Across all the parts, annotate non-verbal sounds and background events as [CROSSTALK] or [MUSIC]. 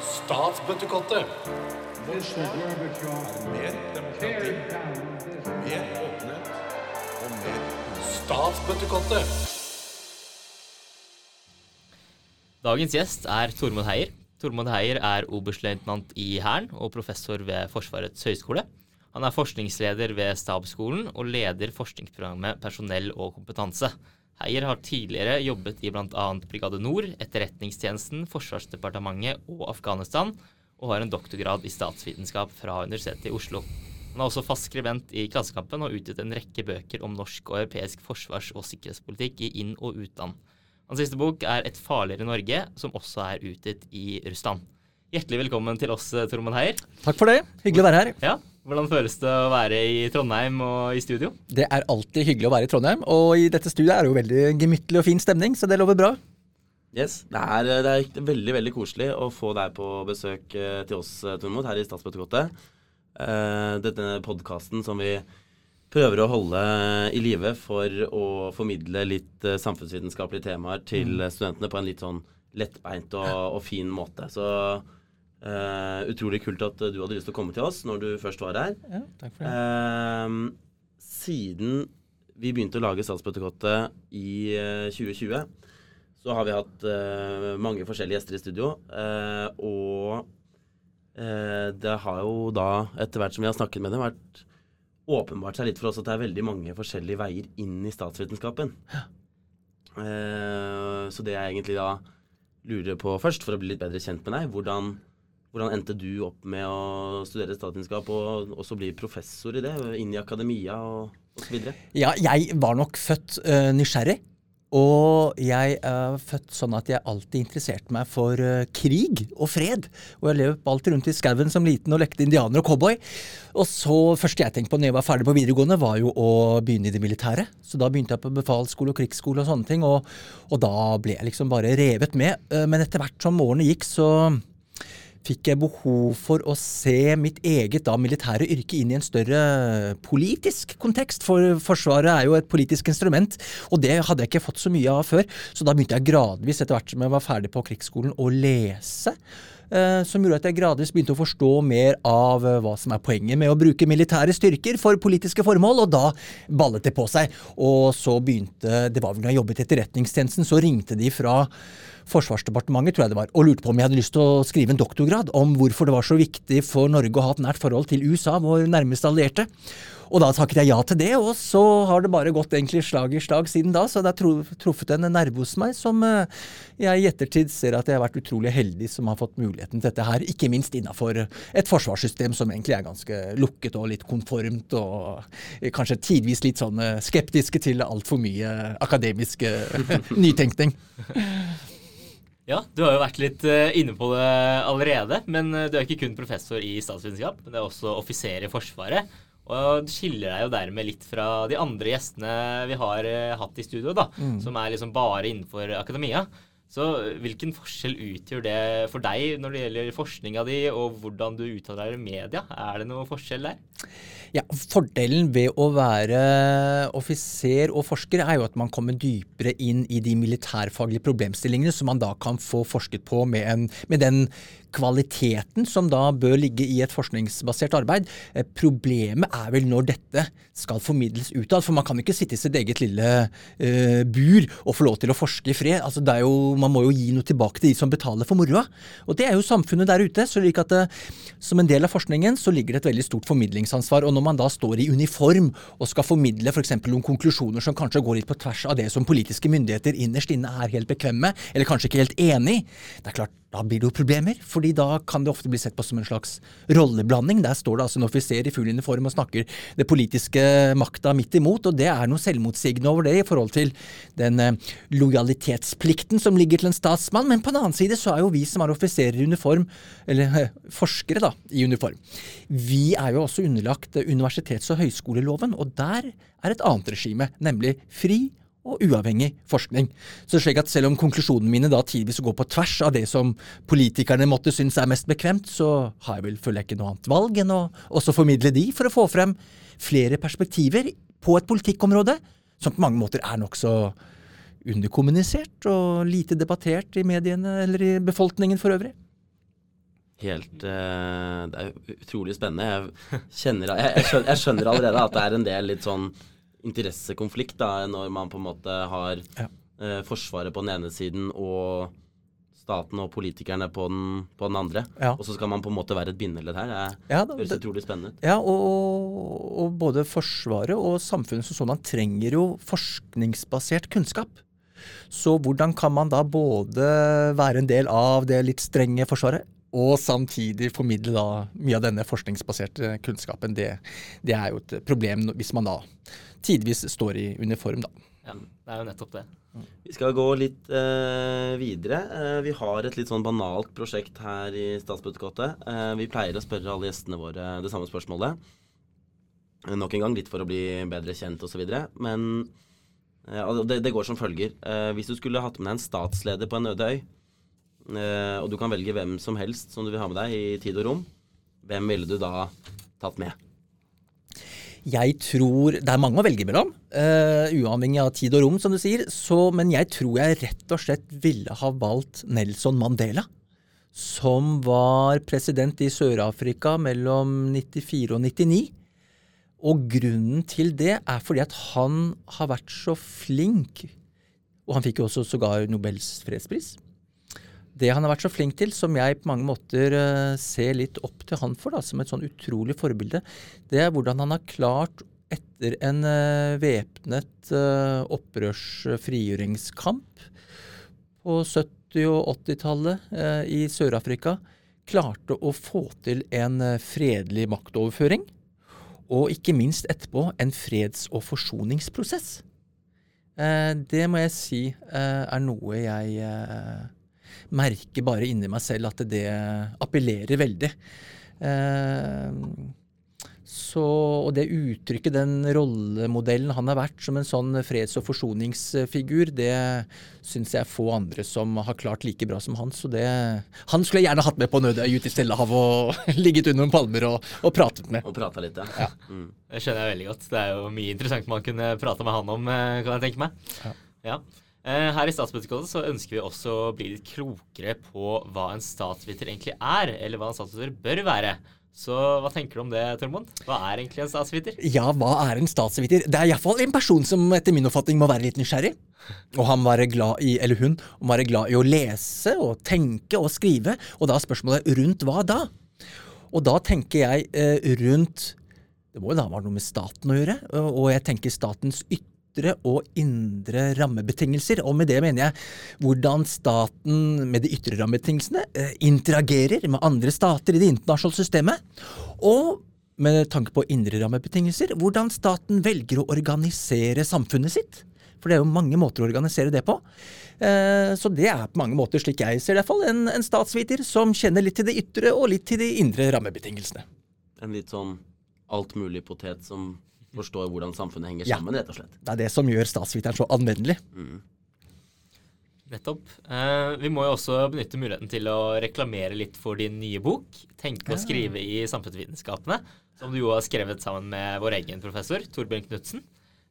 Statsbøttekottet. Mer demokrati, tear down this mer åpenhet og mer Statsbøttekottet. Dagens gjest er Tormod Heier. Tormod Heier er oberstløytnant i Hæren og professor ved Forsvarets høgskole. Han er forskningsleder ved Stabsskolen og leder forskningsprogrammet Personell og kompetanse. Heier har tidligere jobbet i bl.a. Brigade Nord, Etterretningstjenesten, Forsvarsdepartementet og Afghanistan, og har en doktorgrad i statsvitenskap fra Universitetet i Oslo. Han er også fast skribent i Klassekampen og utgitt en rekke bøker om norsk og europeisk forsvars- og sikkerhetspolitikk i inn- og utland. Hans siste bok er Et farligere Norge, som også er utgitt i Russland. Hjertelig velkommen til oss, Tormod Heier. Takk for det. Hyggelig å være her. Ja, Hvordan føles det å være i Trondheim og i studio? Det er alltid hyggelig å være i Trondheim, og i dette studiet er det jo veldig gemyttlig og fin stemning, så det lover bra. Yes, det er, det er veldig veldig koselig å få deg på besøk eh, til oss, eh, Tormod, her i Statsbøttekottet. Uh, denne podkasten som vi prøver å holde i live for å formidle litt eh, samfunnsvitenskapelige temaer til Mm. studentene på en litt sånn lettbeint og, og fin måte. Så eh, utrolig kult at du hadde lyst til å komme til oss når du først var her. Ja, takk for det. Uh, siden vi begynte å lage Statsbøttekottet i eh, 2020, så har vi hatt uh, mange forskjellige gjester i studio. eh, og eh, det har jo da, etter hvert som vi har snakket med dem, vært åpenbart seg litt for oss at det er veldig mange forskjellige veier inn i statsvitenskapen. Eh, så det jeg egentlig da lurer på først, for å bli litt bedre kjent med deg, hvordan, hvordan endte du opp med å studere statsvitenskap og også bli professor i det, inn i akademia og osv.? Ja, jeg var nok født uh, nysgjerrig. Og jeg er født sånn at jeg alltid interesserte meg for uh, krig og fred. Og jeg løp alltid rundt i skauen som liten og lekte indianer og cowboy. Og så første jeg tenkte på når jeg var ferdig på videregående, var jo å begynne i det militære. Så da begynte jeg på befalsskole og krigsskole og sånne ting. Og, og da ble jeg liksom bare revet med. Uh, Men etter hvert som årene gikk, så fikk jeg behov for å se mitt eget da militære yrke inn i en større politisk kontekst. For Forsvaret er jo et politisk instrument, og det hadde jeg ikke fått så mye av før. Så da begynte jeg gradvis, etter hvert som jeg var ferdig på krigsskolen, å lese. Eh, Som gjorde at jeg gradvis begynte å forstå mer av eh, hva som er poenget med å bruke militære styrker for politiske formål, og da ballet det på seg. Og så begynte Det var vel da jeg jobbet i Etterretningstjenesten, så ringte de fra Forsvarsdepartementet tror jeg det var, og lurte på om jeg hadde lyst til å skrive en doktorgrad om hvorfor det var så viktig for Norge å ha et nært forhold til USA, vår nærmeste allierte. Og da takket jeg ja til det, og så har det bare gått egentlig slag i slag siden da. Så det har truffet en nerve hos meg som eh, jeg i ettertid ser at jeg har vært utrolig heldig som har fått muligheten til dette her. Ikke minst innafor et forsvarssystem som egentlig er ganske lukket og litt konformt, og eh, kanskje tidvis litt sånn eh, skeptiske til altfor mye akademisk [LAUGHS] nytenkning. Ja, du har jo vært litt inne på det allerede, men du er ikke kun professor i statsvitenskap, men du er også offiser i Forsvaret. Og skiller deg jo dermed litt fra de andre gjestene vi har eh, hatt i studio, da, som er liksom bare innenfor akademia. Så hvilken forskjell utgjør det for deg når det gjelder forskninga di, og hvordan du uttaler deg i media? Er det noe forskjell der? Ja, Fordelen ved å være offiser og forsker er jo at man kommer dypere inn i de militærfaglige problemstillingene som man da kan få forsket på med, en, med den kvaliteten som da bør ligge i et forskningsbasert arbeid. Eh, Problemet er vel når dette skal formidles utad, for man kan ikke sitte i sitt eget lille uh, bur og få lov til å forske i fred. Altså, jo, man må jo gi noe tilbake til de som betaler for moroa. Og det er jo samfunnet der ute. så like at det, Som en del av forskningen så ligger det et veldig stort formidlingsansvar. og når man da står i uniform og skal formidle f.eks. noen konklusjoner som kanskje går litt på tvers av det som politiske myndigheter innerst inne er helt bekvemme eller kanskje ikke helt enig i, det er klart da blir det jo problemer. fordi da kan det ofte bli sett på som en slags rolleblanding. Der står det altså en offiser i full uniform og snakker det politiske makta midt imot, og det er noe selvmotsigende over det i forhold til den eh, lojalitetsplikten som ligger til en statsmann. Men på den annen side så er jo vi som er offiserer i uniform, eller eh, forskere da, i uniform, vi er jo også underlagt universitets- og høyskoleloven, og der er et annet regime, nemlig fri og uavhengig forskning. Så slik at Selv om konklusjonene mine da tidvis går på tvers av det som politikerne måtte synes er mest bekvemt, så har jeg vel, føler ikke noe annet valg enn å også formidle de for å få frem flere perspektiver på et politikkområde som på mange måter er nokså underkommunisert og lite debattert i mediene eller i befolkningen for øvrig? Helt eh, Det er utrolig spennende. Jeg kjenner, jeg, jeg, skjønner, jeg skjønner allerede at det er en del litt sånn interessekonflikt da, når man på en måte har Ja. eh, Forsvaret på den ene siden og staten og politikerne på den, på den andre. Ja. Og så skal man på en måte være et bindeledd her. Det Ja, da, høres utrolig spennende ut. ja og, og både Forsvaret og samfunnet som sånn trenger jo forskningsbasert kunnskap. Så hvordan kan man da både være en del av det litt strenge Forsvaret, og samtidig formidle da mye av denne forskningsbaserte kunnskapen? Det, det er jo et problem hvis man da tidvis står i uniform, da. Ja, det er jo nettopp det. Vi skal gå litt eh, videre. Eh, vi har et litt sånn banalt prosjekt her i statsbudsjettet. Eh, vi pleier å spørre alle gjestene våre det samme spørsmålet. Eh, nok en gang litt for å bli bedre kjent osv. Men eh, det, det går som følger. Eh, hvis du skulle hatt med deg en statsleder på en øde øy, eh, og du kan velge hvem som helst som du vil ha med deg i tid og rom, hvem ville du da tatt med? Jeg tror Det er mange å velge mellom, uh, uavhengig av tid og rom, som du sier. Så, men jeg tror jeg rett og slett ville ha valgt Nelson Mandela. Som var president i Sør-Afrika mellom 94 og 99. Og grunnen til det er fordi at han har vært så flink. Og han fikk jo også sågar Nobels fredspris. Det han har vært så flink til, som jeg på mange måter eh, ser litt opp til han for, da, som et sånn utrolig forbilde, det er hvordan han har klart, etter en uh, væpnet opprørsfrigjøringskamp opprørs-frigjøringskamp på 70- og 80-tallet eh, i Sør-Afrika, klarte å få til en eh, fredelig maktoverføring. Og ikke minst etterpå en freds- og forsoningsprosess. Eh, det må jeg si eh, er noe jeg eh, merker bare inni meg selv at det appellerer veldig. Eh, så, og det uttrykket, den rollemodellen han har vært som en sånn freds- og forsoningsfigur, det syns jeg er få andre som har klart like bra som han. Så det Han skulle jeg gjerne hatt med på en øde øy ute i Stillehavet og [LAUGHS] ligget under noen palmer og, og pratet med. Og prata litt, ja. Mm. Det skjønner jeg veldig godt. Det er jo mye interessant man kunne prate med han om, eh, kan jeg tenke meg. Ja. Eh, Her i Statsbøttekottet så ønsker vi også å bli litt klokere på hva en statsviter egentlig er, eller hva en statsviter bør være. Så hva tenker du om det, Tormod? Hva er egentlig en statsviter? Ja, hva er en statsviter? Det er iallfall en person som etter min oppfatning må være litt nysgjerrig. Og han må være glad i, eller hun må være glad i å lese og tenke og skrive. Og da er spørsmålet rundt hva da? Og da tenker jeg eh, rundt Det må jo da være noe med staten å gjøre. Og jeg tenker statens ytre og indre rammebetingelser. Og med det mener jeg hvordan staten med de ytre rammebetingelsene eh, interagerer med andre stater i det internasjonale systemet. Og med tanke på indre rammebetingelser, hvordan staten velger å organisere samfunnet sitt. For det er jo mange måter å organisere det på. Eh, Så det er på mange måter, slik jeg ser det, i hvert fall, en, en statsviter som kjenner litt til det ytre og litt til de indre rammebetingelsene. En litt sånn altmulig-potet som forstår hvordan samfunnet henger Ja. sammen, rett og slett. Det er det som gjør statsviteren så anvendelig. Nettopp. Eh, vi må jo også benytte muligheten til å reklamere litt for din nye bok, 'Tenke og skrive i samfunnsvitenskapene', som du jo har skrevet sammen med vår egen professor, Torbjørn Knutsen.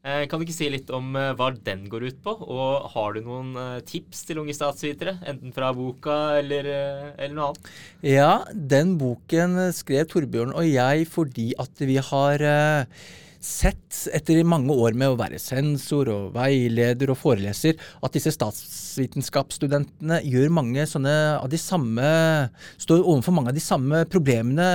Eh, kan du ikke si litt om eh, hva den går ut på, og har du noen eh, tips til unge statsvitere, enten fra boka eller, eh, eller noe annet? Ja, den boken skrev Torbjørn og jeg fordi at vi har eh, sett, etter mange år med å være sensor og veileder og foreleser, at disse statsvitenskapsstudentene gjør mange sånne av de samme Står overfor mange av de samme problemene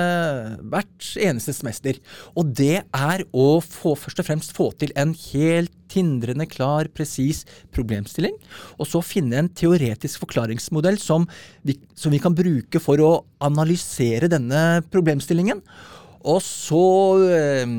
hvert eneste semester. Og det er å få, først og fremst få til en helt tindrende klar, presis problemstilling, og så finne en teoretisk forklaringsmodell som vi, som vi kan bruke for å analysere denne problemstillingen. Og så eh,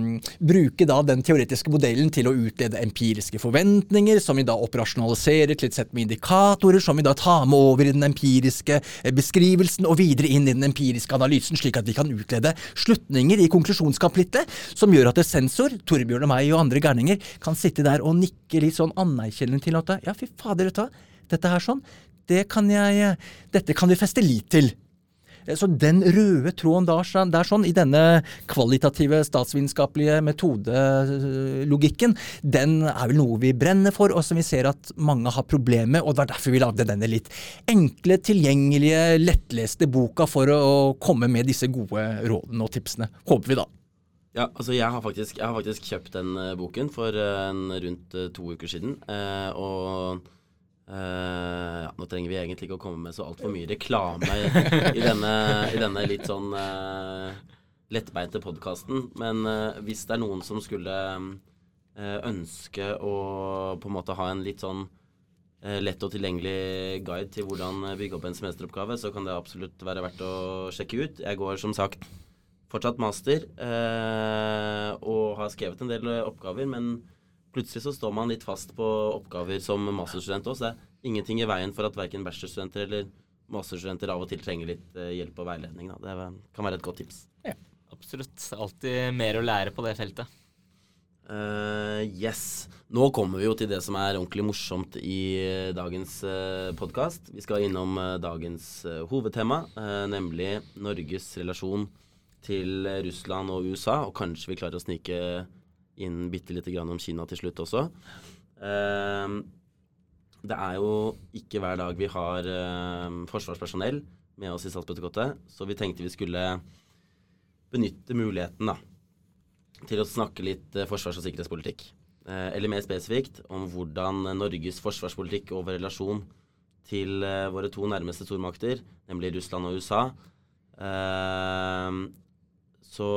bruke da den teoretiske modellen til å utlede empiriske forventninger, som vi da operasjonaliserer til et sett med indikatorer, som vi da tar med over i den empiriske eh, beskrivelsen og videre inn i den empiriske analysen, slik at vi kan utlede slutninger i konklusjonskapitlet, som gjør at sensor, Torbjørn og meg og andre gærninger, kan sitte der og nikke litt sånn anerkjennende til at ja, fy fader, vet dette her sånn, det kan jeg, dette kan vi feste lit til. Eh, Så den røde tråden der, sånn- der sånn, i denne kvalitative statsvitenskapelige metodelogikken, den er vel noe vi brenner for, og som vi ser at mange har problemer med. Og det var derfor vi lagde denne litt enkle, tilgjengelige, lettleste boka for å komme med disse gode rådene og tipsene. Håper vi, da. Ja, altså jeg har faktisk, jeg har faktisk kjøpt den eh, boken for eh, en, rundt to uker siden. og eh, ja, nå trenger vi egentlig ikke å komme med så altfor mye reklame i [LAUGHS] denne, i denne litt sånn uh, lettbeinte podkasten. Men uh, hvis det er noen som skulle ønske å på en måte ha en litt sånn lett og tilgjengelig guide til hvordan bygge opp en semesteroppgave, så kan det absolutt være verdt å sjekke ut. Jeg går som sagt fortsatt master og har skrevet en del oppgaver, men plutselig så står man litt fast på oppgaver som masterstudent også. Det er ingenting i veien for at verken bachelorstudenter eller masterstudenter av og til trenger litt eh, hjelp og veiledning. Da. Det kan være et godt tips. Ja, Absolutt. Alltid mer å lære på det feltet. Uh, yes. Nå kommer vi jo til det som er ordentlig morsomt i eh, dagens uh, podkast. Vi skal innom uh, dagens uh, hovedtema, nemlig Norges relasjon til Russland og USA. Og kanskje vi klarer å snike inn bitte lite grann om Kina til slutt også. Eh, det er jo ikke hver dag vi har eh, forsvarspersonell med oss i Statsbøttekottet, så vi tenkte vi skulle benytte muligheten, da til å snakke litt eh, forsvars- og sikkerhetspolitikk. Eh, eller mer spesifikt om hvordan Norges forsvarspolitikk og vår relasjon til eh, våre to nærmeste stormakter, nemlig Russland og USA eh, Så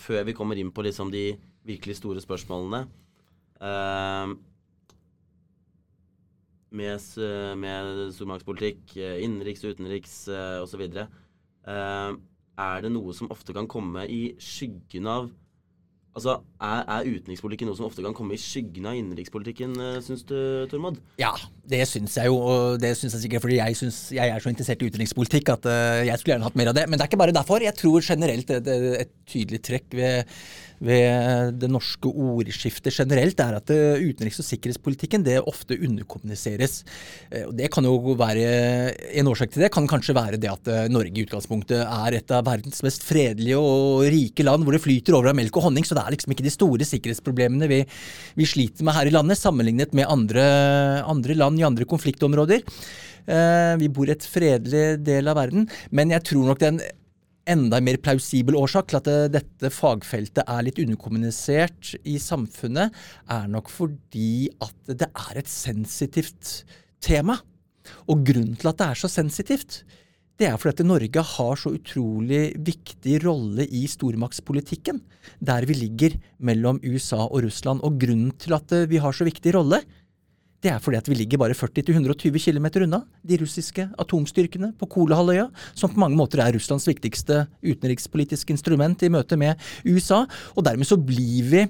før vi kommer inn på liksom de virkelig store spørsmålene uh, med, med stormaktspolitikk, eh, innenriks utenriks uh, osv. Uh, er det noe som ofte kan komme i skyggen av Altså, er, er utenrikspolitikken noe som ofte kan komme i skyggen av innenrikspolitikken, uh, syns du, Tormod? Ja, det syns jeg jo, og det syns jeg sikkert fordi jeg, synes, jeg er så interessert i utenrikspolitikk at eh, jeg skulle gjerne hatt mer av det. Men det er ikke bare derfor. Jeg tror generelt et, et tydelig trekk ved, ved det norske ordskiftet generelt er at eh, utenriks- og sikkerhetspolitikken det ofte underkommuniseres. Eh, og Det kan jo være En årsak til det kan kanskje være det at eh, Norge i utgangspunktet er et av verdens mest fredelige og rike land hvor det flyter over av melk og honning, så det er liksom ikke de store sikkerhetsproblemene vi, vi sliter med her i landet, sammenlignet med andre, andre land i andre konfliktområder. Eh, vi bor i et fredelig del av verden, men jeg tror nok den enda mer plausibel årsak til at det- dette fagfeltet er litt underkommunisert i samfunnet, er nok fordi at det er et sensitivt tema. Og grunnen til at det er så sensitivt, det er fordi at Norge har så utrolig viktig rolle i stormaktspolitikken, der vi ligger mellom USA og Russland. Og grunnen til at eh, vi har så viktig rolle, det er fordi at vi ligger bare 40-120 km unna de russiske atomstyrkene på Kolahalvøya, som på mange måter er Russlands viktigste utenrikspolitiske instrument i møte med USA. Og dermed så blir vi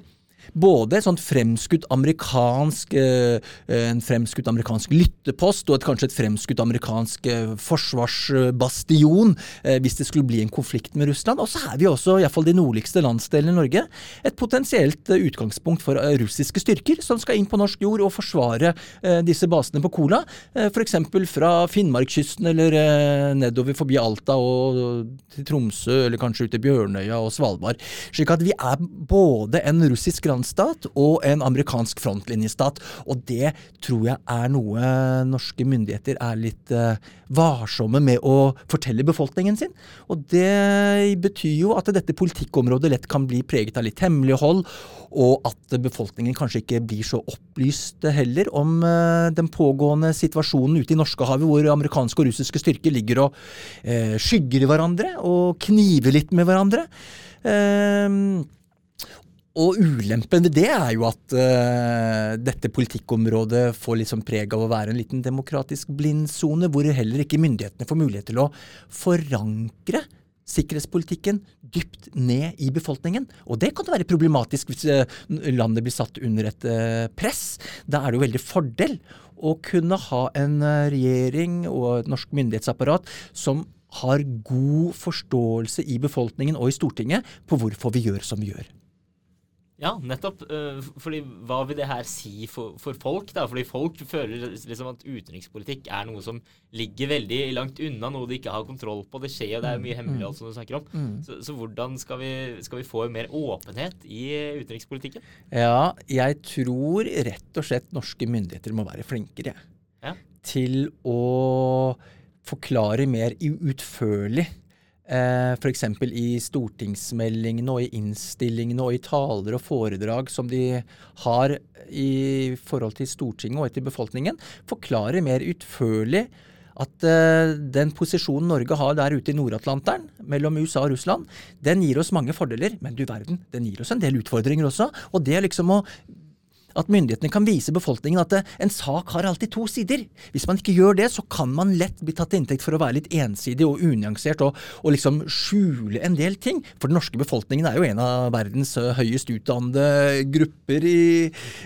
både et fremskutt amerikansk eh, en fremskutt amerikansk lyttepost og et, kanskje et fremskutt amerikansk eh, forsvarsbastion eh, hvis det skulle bli en konflikt med Russland. Og så er vi også, iallfall de nordligste landsdelene i Norge, et potensielt eh, utgangspunkt for eh, russiske styrker som skal inn på norsk jord og forsvare eh, disse basene på Kola. Eh, F.eks. fra Finnmarkskysten eller eh, nedover forbi Alta og til Tromsø, eller kanskje ut til Bjørnøya og Svalbard. Slik at vi er både en russisk randstat og en amerikansk frontlinjestat. Og det tror jeg er noe norske myndigheter er litt eh, varsomme med å fortelle befolkningen sin. Og det betyr jo at dette politikkområdet lett kan bli preget av litt hemmelighold, og at befolkningen kanskje ikke blir så opplyst heller om eh, den pågående situasjonen ute i Norskehavet, hvor amerikanske og russiske styrker ligger og eh, skygger hverandre og kniver litt med hverandre. Ehm, og ulempen ved det er jo at uh, dette politikkområdet får litt sånn preg av å være en liten demokratisk blindsone, hvor heller ikke myndighetene får mulighet til å forankre sikkerhetspolitikken dypt ned i befolkningen. Og det kan være problematisk hvis uh, landet blir satt under et uh, press. Da er det jo veldig fordel å kunne ha en regjering og et norsk myndighetsapparat som har god forståelse i befolkningen og i Stortinget på hvorfor vi gjør som vi gjør. Ja, nettopp. Eh, fordi Hva vil det her si for, for folk? da? Fordi folk føler liksom at utenrikspolitikk er noe som ligger veldig langt unna, noe de ikke har kontroll på. Det skjer og det er mye hemmelighold som du snakker om. Så, så hvordan skal vi, skal vi få mer åpenhet i eh, utenrikspolitikken? Ja, jeg tror rett og slett norske myndigheter må være flinkere Ja. til å forklare mer utførlig. Eh, F.eks. i stortingsmeldingene og i innstillingene og i taler og foredrag som de har i forhold til Stortinget og til befolkningen. Forklare mer utførlig at eh, den posisjonen Norge har der ute i Nord-Atlanteren, mellom USA og Russland, den gir oss mange fordeler, men du verden, den gir oss en del utfordringer også. Og det er liksom å at myndighetene kan vise befolkningen at eh, en sak har alltid to sider. Hvis man ikke gjør det, så kan man lett bli tatt til inntekt for å være litt ensidig og unyansert og, og liksom skjule en del ting. For den norske befolkningen er jo en av verdens eh, høyest utdannede grupper i,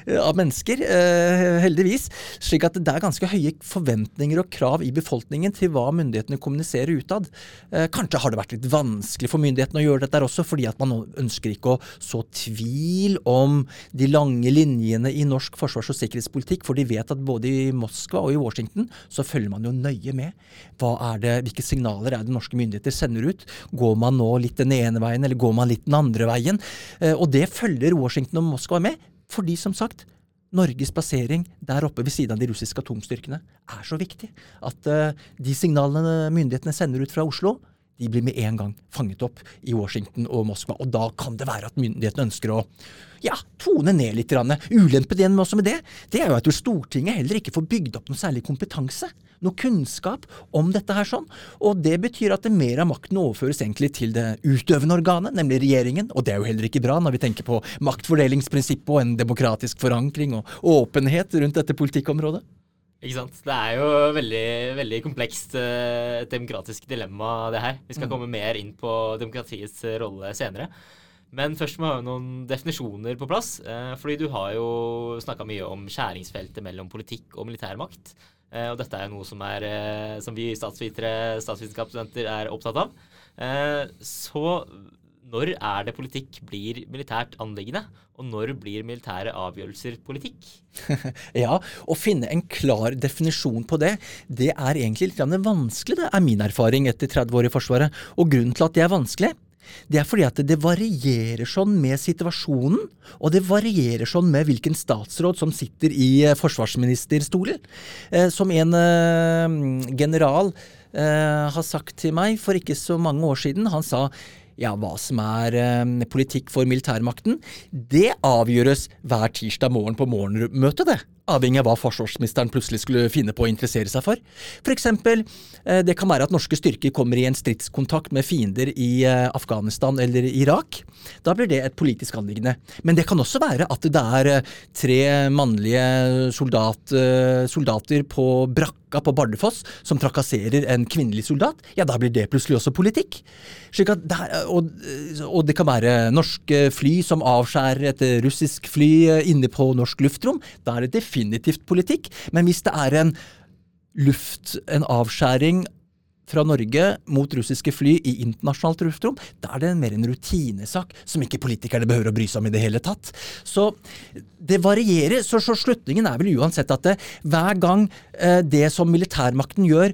eh, av mennesker, eh, heldigvis. Slik at det er ganske høye forventninger og krav i befolkningen til hva myndighetene kommuniserer utad. Eh, kanskje har det vært litt vanskelig for myndighetene å gjøre dette også, fordi at man ønsker ikke å så tvil om de lange linjene i norsk forsvars- og sikkerhetspolitikk, for de vet at både i Moskva og i Washington så følger man jo nøye med. Det, Hvilke signaler er det norske myndigheter sender ut? Går man nå litt den ene veien, eller går man litt den andre veien? Eh, Og det følger Washington og Moskva med, fordi som sagt Norges plassering der oppe ved siden av de russiske atomstyrkene er så viktig at eh, de signalene myndighetene sender ut fra Oslo, de blir med en gang fanget opp i Washington og Moskva. Og da kan det være at myndighetene ønsker å ja, tone ned litt. grann. Ulempen igjen også med det, det er jo at Stortinget heller ikke får bygd opp noe særlig kompetanse. Noe kunnskap om dette her sånn. Og det betyr at det mer av makten overføres egentlig til det utøvende organet, nemlig regjeringen. Og det er jo heller ikke bra når vi tenker på maktfordelingsprinsippet og en demokratisk forankring og åpenhet rundt dette politikkområdet. Ikke sant? Det er jo veldig, veldig komplekst eh, demokratisk dilemma, det her. Vi skal komme mer inn på demokratiets eh, rolle senere. Men først må vi ha noen definisjoner på plass. Eh, fordi du har jo snakka mye om skjæringsfeltet mellom politikk og militærmakt. Eh, og dette er jo noe som, er, eh, som vi statsvitere, statsvitenskapsstudenter er opptatt av. Eh, så når er det politikk blir militært anliggende? Og når blir militære avgjørelser politikk? [LAUGHS] Ja, å finne en klar definisjon på det, det er egentlig litt vanskelig, det er min erfaring etter 30 år i Forsvaret. Og grunnen til at det er vanskelig, det er fordi at det varierer sånn med situasjonen, og det varierer sånn med hvilken statsråd som sitter i eh, forsvarsministerstolen. Eh, som en eh, general har sagt til meg for ikke så mange år siden, han sa ja, hva som er eh, politikk for militærmakten, det avgjøres hver tirsdag morgen på morgenmøtet, det. Avhengig av hva forsvarsministeren plutselig skulle finne på å interessere seg for. Eksempel, eh, det kan være at norske styrker kommer i en stridskontakt med fiender i eh, Afghanistan eller Irak. Da blir det et politisk anliggende. Men det kan også være at det er eh, tre mannlige soldat, soldater på brakka på Bardufoss som trakasserer en kvinnelig soldat. Ja, da blir det plutselig også politikk. Det er, og, og det kan være norske fly som avskjærer et russisk fly inne på norsk luftrom. Da er det definitivt politikk. Men hvis det er en luft, en avskjæring fra Norge mot russiske fly i internasjonalt luftrom, da er det mer en rutinesak som ikke politikerne behøver å bry seg om i det hele tatt. Så det varierer. Så, så slutningen er vel uansett at det, hver gang eh, det som militærmakten gjør,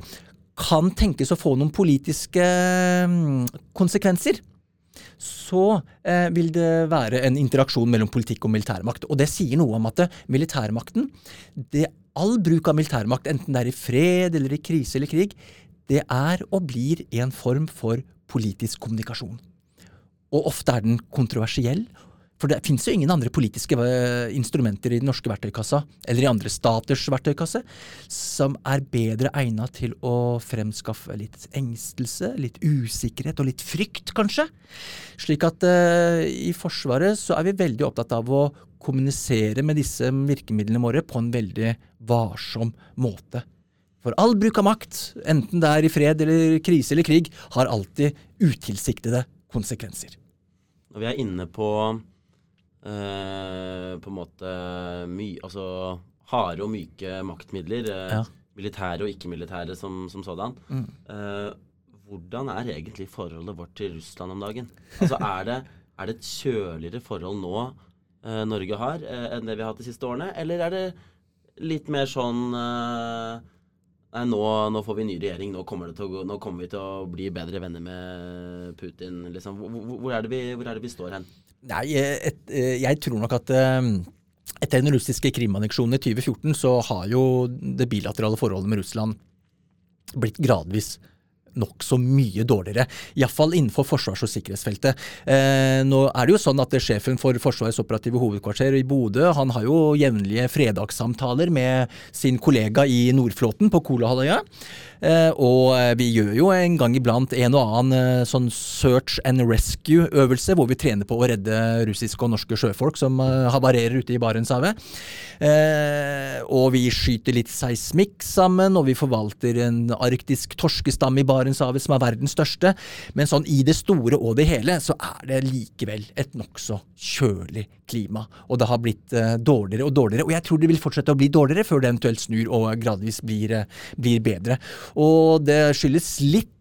kan tenkes å få noen politiske mm, konsekvenser, så eh, vil det være en interaksjon mellom politikk og militærmakt. Og det sier noe om at eh, militærmakten, det, all bruk av militærmakt, enten det er i fred eller i krise eller krig, det er og blir en form for politisk kommunikasjon. Og ofte er den kontroversiell. For det fins jo ingen andre politiske eh, instrumenter i den norske verktøykassa, eller i andre staters verktøykasse, som er bedre egna til å fremskaffe litt engstelse, litt usikkerhet og litt frykt, kanskje. Slik at uh, i Forsvaret så er vi veldig opptatt av å kommunisere med disse virkemidlene våre på en veldig varsom måte. For all bruk av makt, enten det er i fred eller krise eller krig, har alltid utilsiktede konsekvenser. Når vi er inne på eh, på en måte my, altså harde og myke maktmidler, eh, Ja. militære og ikke-militære som, som sådan, Mm. eh, hvordan er egentlig forholdet vårt til Russland om dagen? Altså Er det, er det et kjøligere forhold nå eh, Norge har, eh, enn det vi har hatt de siste årene? Eller er det litt mer sånn Nei, nå, nå får vi ny regjering, nå kommer, å gå, nå kommer vi til å bli bedre venner med Putin. Liksom. Hvor, hvor, hvor, er det vi, hvor er det vi står hen? Nei, eh, et, eh, jeg tror nok at eh, etter den russiske Krim-anneksjonen i 2014, så har jo det bilaterale forholdet med Russland blitt gradvis nokså mye dårligere. Iallfall innenfor forsvars- og sikkerhetsfeltet. Eh, nå er det jo sånn at sjefen for Forsvarets operative hovedkvarter i Bodø han har jo jevnlige fredagssamtaler med sin kollega i Nordflåten på Kolahalvøya. Eh, og vi gjør jo en gang iblant en og annen eh, sånn search and rescue-øvelse, hvor vi trener på å redde russiske og norske sjøfolk som eh, havarerer ute i Barentshavet. Eh, og vi skyter litt seismikk sammen, og vi forvalter en arktisk torskestam i Barentshavet som er verdens største. Men sånn i det store og det hele, så er det likevel et nokså kjølig klima. Og det har blitt eh, dårligere og dårligere. Og jeg tror det vil fortsette å bli dårligere før det eventuelt snur og gradvis blir, eh, blir bedre. Og det skyldes litt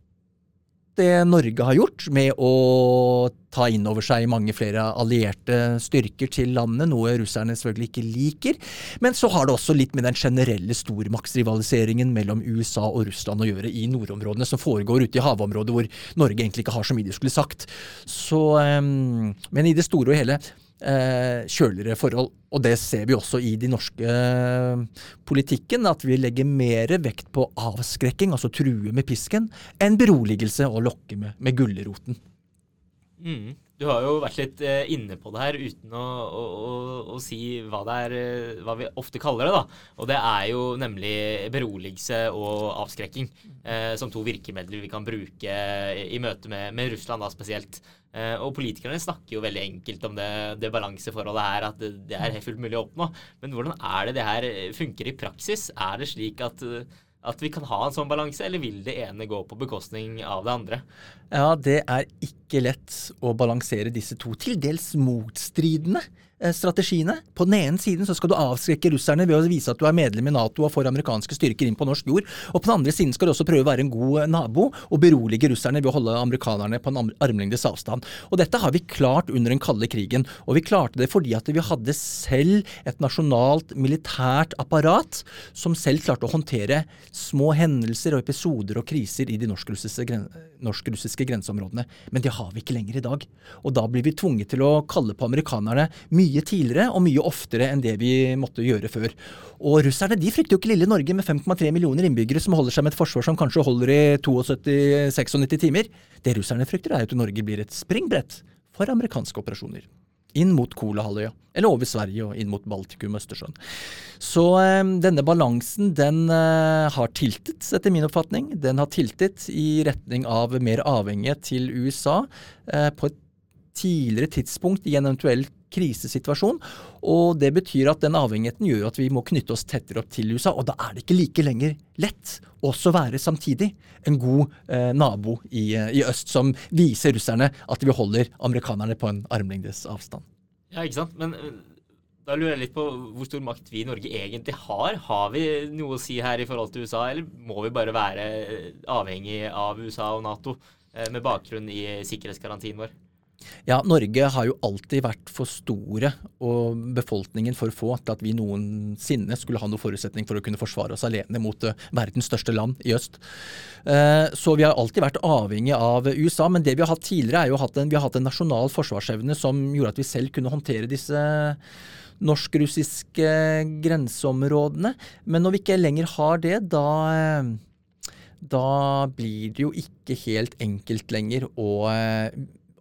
det Norge har gjort med å ta inn over seg mange flere allierte styrker til landet, noe russerne selvfølgelig ikke liker. Men så har det også litt med den generelle stormaktsrivaliseringen mellom USA og Russland å gjøre i nordområdene, som foregår ute i havområdet hvor Norge egentlig ikke har så mye de skulle sagt. Så, um, men i det store og hele eh, kjøligere forhold. Og det ser vi også i de norske eh, politikken, at vi legger mer vekt på avskrekking, altså true med pisken, enn beroligelse og lokke med, med gulroten. Mm. Du har jo vært litt eh, inne på det her uten å, å, å, å si hva, er, eh, hva vi ofte kaller det. da. Og det er jo nemlig beroligelse og avskrekking eh, som to virkemidler vi kan bruke i møte med, med Russland da spesielt. Eh, og politikerne snakker jo veldig enkelt om det, det balanseforholdet her, at det, det er fullt mulig å oppnå. Men hvordan er det det her funker i praksis? Er det slik at at vi kan ha en sånn balanse, eller vil det ene gå på bekostning av det andre? Ja, det er ikke lett å balansere disse to til dels motstridende strategiene. På den ene siden så skal du avskrekke russerne ved å vise at du er medlem i Nato og får amerikanske styrker inn på norsk jord. Og på den andre siden skal du også prøve å være en god eh, nabo og berolige russerne ved å holde amerikanerne på en arm- armlengdes avstand. Og dette har vi klart under den kalde krigen. Og vi klarte det fordi at vi hadde selv et nasjonalt militært apparat som selv klarte å håndtere små hendelser og episoder og kriser i de norsk-russiske grenseområdene. Men det har vi ikke lenger i dag. Og da blir vi tvunget til å kalle på amerikanerne mye tidligere og mye oftere enn det vi måtte gjøre før. Og russerne de frykter jo ikke lille Norge med 5,3 millioner innbyggere som holder seg med et forsvar som kanskje holder i 72-96 timer. Det russerne frykter er at Norge blir et springbrett for amerikanske operasjoner. Inn mot Kolahalvøya, eller over Sverige og inn mot Baltikum og Østersjøen. Så eh, denne balansen den eh, har tiltet, etter min oppfatning. Den har tiltet i retning av mer avhengighet til USA eh, på et tidligere tidspunkt i en eventuell krisesituasjon. Og det betyr at den avhengigheten gjør at vi må knytte oss tettere opp til USA. Og da er det ikke like lenger lett også være samtidig en god eh, nabo i, eh, i øst, som viser russerne at vi holder amerikanerne på en armlengdes avstand. Ja, ikke sant? Men øh, da lurer jeg litt på hvor stor makt vi i Norge egentlig har. Har vi noe å si her i forhold til USA, eller må vi bare være øh, avhengig av USA og Nato med bakgrunn i sikkerhetsgarantien vår? Ja, Norge har jo alltid vært for store og befolkningen for få til at vi noensinne skulle ha noen forutsetning for å kunne forsvare oss alene mot eh, verdens største land i øst. Eh, Så vi har alltid vært avhengig av USA, men det vi har hatt tidligere er jo at vi har hatt en nasjonal forsvarsevne som gjorde at vi selv kunne håndtere disse norsk-russiske grenseområdene. Men når vi ikke lenger har det, da eh, da blir det jo ikke helt enkelt lenger å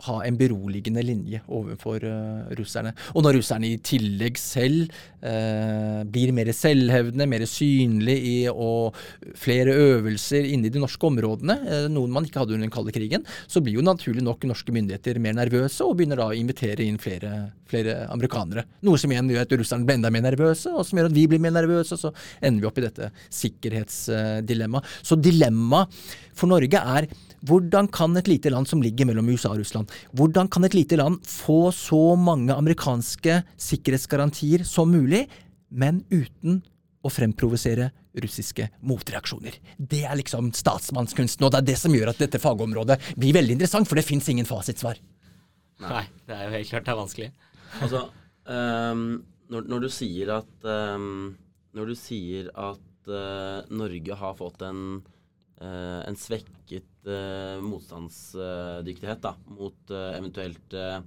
ha en beroligende linje overfor uh, russerne. Og når russerne i tillegg selv uh, blir mer selvhevdende, mer synlig i og flere øvelser inne i de norske områdene, uh, noen man ikke hadde under den kalde krigen, så blir jo naturlig nok norske myndigheter mer nervøse og begynner da å invitere inn flere, flere amerikanere. Noe som igjen gjør at russerne blir enda mer nervøse, og som gjør at vi blir mer nervøse, og så ender vi opp i dette sikkerhetsdilemmaet. Så dilemmaet for Norge er hvordan kan et lite land som ligger mellom USA og Russland, hvordan kan et lite land få så mange amerikanske sikkerhetsgarantier som mulig, men uten å fremprovosere russiske motreaksjoner? Det er liksom statsmannskunsten, og det er det som gjør at dette fagområdet blir veldig interessant, for det fins ingen fasitsvar. Nei. det er jo helt klart det er vanskelig. Altså, um, når, når du sier at um, Når du sier at uh, Norge har fått en, uh, en svekket motstandsdyktighet da, mot eh, eventuelt eh,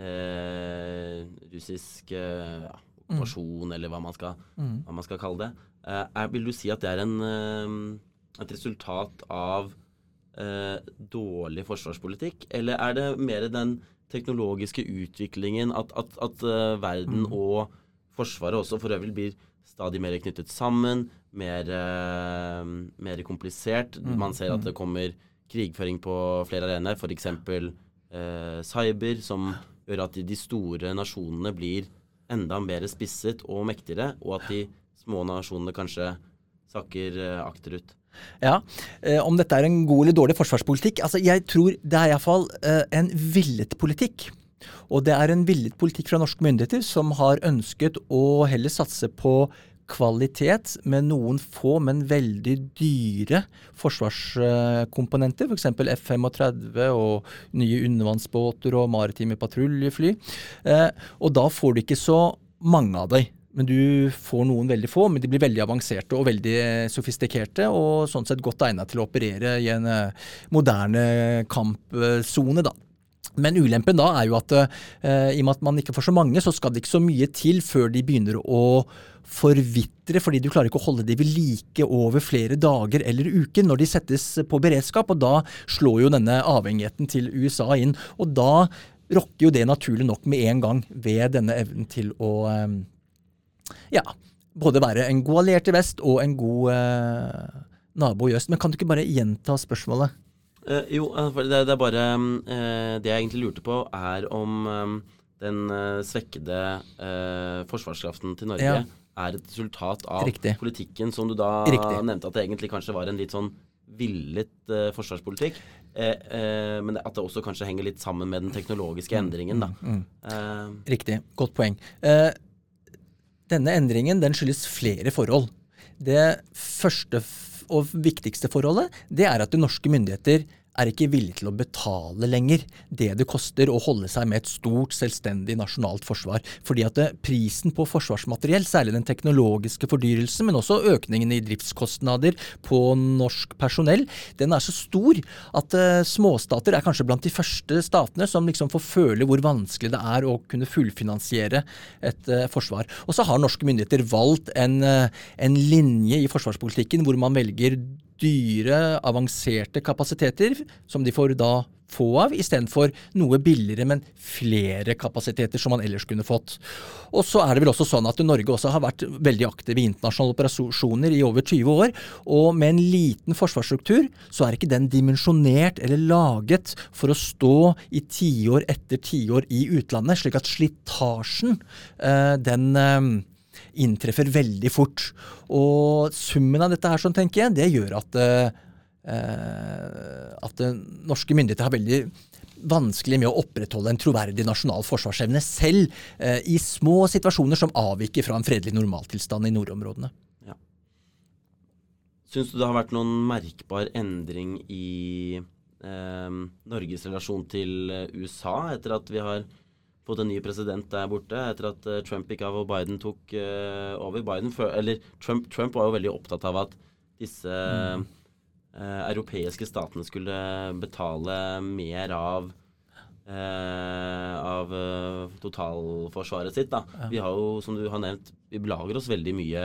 eh, russisk eh, ja, okkupasjon, eller hva man skal, hva man skal kalle det. Eh, er, vil du si at det er en, eh, et resultat av eh, dårlig forsvarspolitikk, eller er det mer den teknologiske utviklingen, at, at, at eh, verden og Forsvaret også for øvrig blir stadig mer knyttet sammen, mer, eh, mer komplisert. Man ser at det kommer krigføring på flere arenaer, f.eks. Eh, cyber, som gjør at de, store nasjonene blir enda mer spisset og mektigere, og at de små nasjonene kanskje sakker eh, akterut. Ja, eh, Om dette er en god eller dårlig forsvarspolitikk? altså Jeg tror det er iallfall eh, en villet politikk. Og det er en villet politikk fra norske myndigheter som har ønsket å heller satse på kvalitet med noen få, men veldig dyre forsvarskomponenter. F.eks. F-35 og nye undervannsbåter og maritime patruljefly. Eh, og da får du ikke så mange av dem. Men du får noen veldig få, men de blir veldig avanserte og veldig sofistikerte, og sånn sett godt egnet til å operere i en eh, moderne kampsone, da. Men ulempen da er jo at eh, i og med at man ikke får så mange, så skal det ikke så mye til før de begynner å forvitre, fordi du klarer ikke å holde de ved like over flere dager eller uker når de settes på beredskap. Og da slår jo denne avhengigheten til USA inn. Og da rokker jo det naturlig nok med en gang ved denne evnen til å eh, ja, både være en god alliert i vest og en god eh, nabo i øst. Men kan du ikke bare gjenta spørsmålet? Eh, jo, eh, det, det er bare eh, Det jeg egentlig lurte på, er om eh, den eh, svekkede eh, forsvarskraften til Norge Ja. Er et resultat av Riktig. politikken som du da Riktig. nevnte at det egentlig kanskje var en litt sånn villet eh, forsvarspolitikk. Eh, eh, men at det også kanskje henger litt sammen med den teknologiske Mm, endringen, da. Eh, Riktig. Godt poeng. Eh, denne endringen den skyldes flere forhold. Det første og viktigste forholdet det er at de norske myndigheter er ikke villige til å betale lenger det det koster å holde seg med et stort, selvstendig nasjonalt forsvar. Fordi at prisen på forsvarsmateriell, særlig den teknologiske fordyrelsen, men også økningen i driftskostnader på norsk personell, den er så stor at eh, småstater er kanskje blant de første statene som liksom får føle hvor vanskelig det er å kunne fullfinansiere et eh, forsvar. Og så har norske myndigheter valgt en, eh, en linje i forsvarspolitikken hvor man velger dyre, avanserte kapasiteter, som de får da få av, istedenfor noe billigere, men flere kapasiteter som man ellers kunne fått. Og så er det vel også sånn at Norge også har vært veldig aktiv i internasjonale operasjoner i over 20 år, og med en liten forsvarsstruktur så er ikke den dimensjonert eller laget for å stå i tiår etter tiår i utlandet, slik at slitasjen, eh, den eh, inntreffer veldig fort. Og summen av dette her, sånn tenker jeg, det gjør at, eh, at eh, norske myndigheter har veldig vanskelig med å opprettholde en troverdig nasjonal forsvarsevne selv eh, i små situasjoner som avviker fra en fredelig normaltilstand i nordområdene. Syns du det har vært noen merkbar endring i eh, Norges relasjon til eh, USA etter at vi har fått en ny president der borte? Etter at eh, Trump gikk av og Biden tok uh, over? Biden, for, eller Trump, Trump var jo veldig opptatt av at disse eh, europeiske statene skulle betale mer av eh, av totalforsvaret sitt. da. Vi har jo, som du har nevnt, vi belager oss veldig mye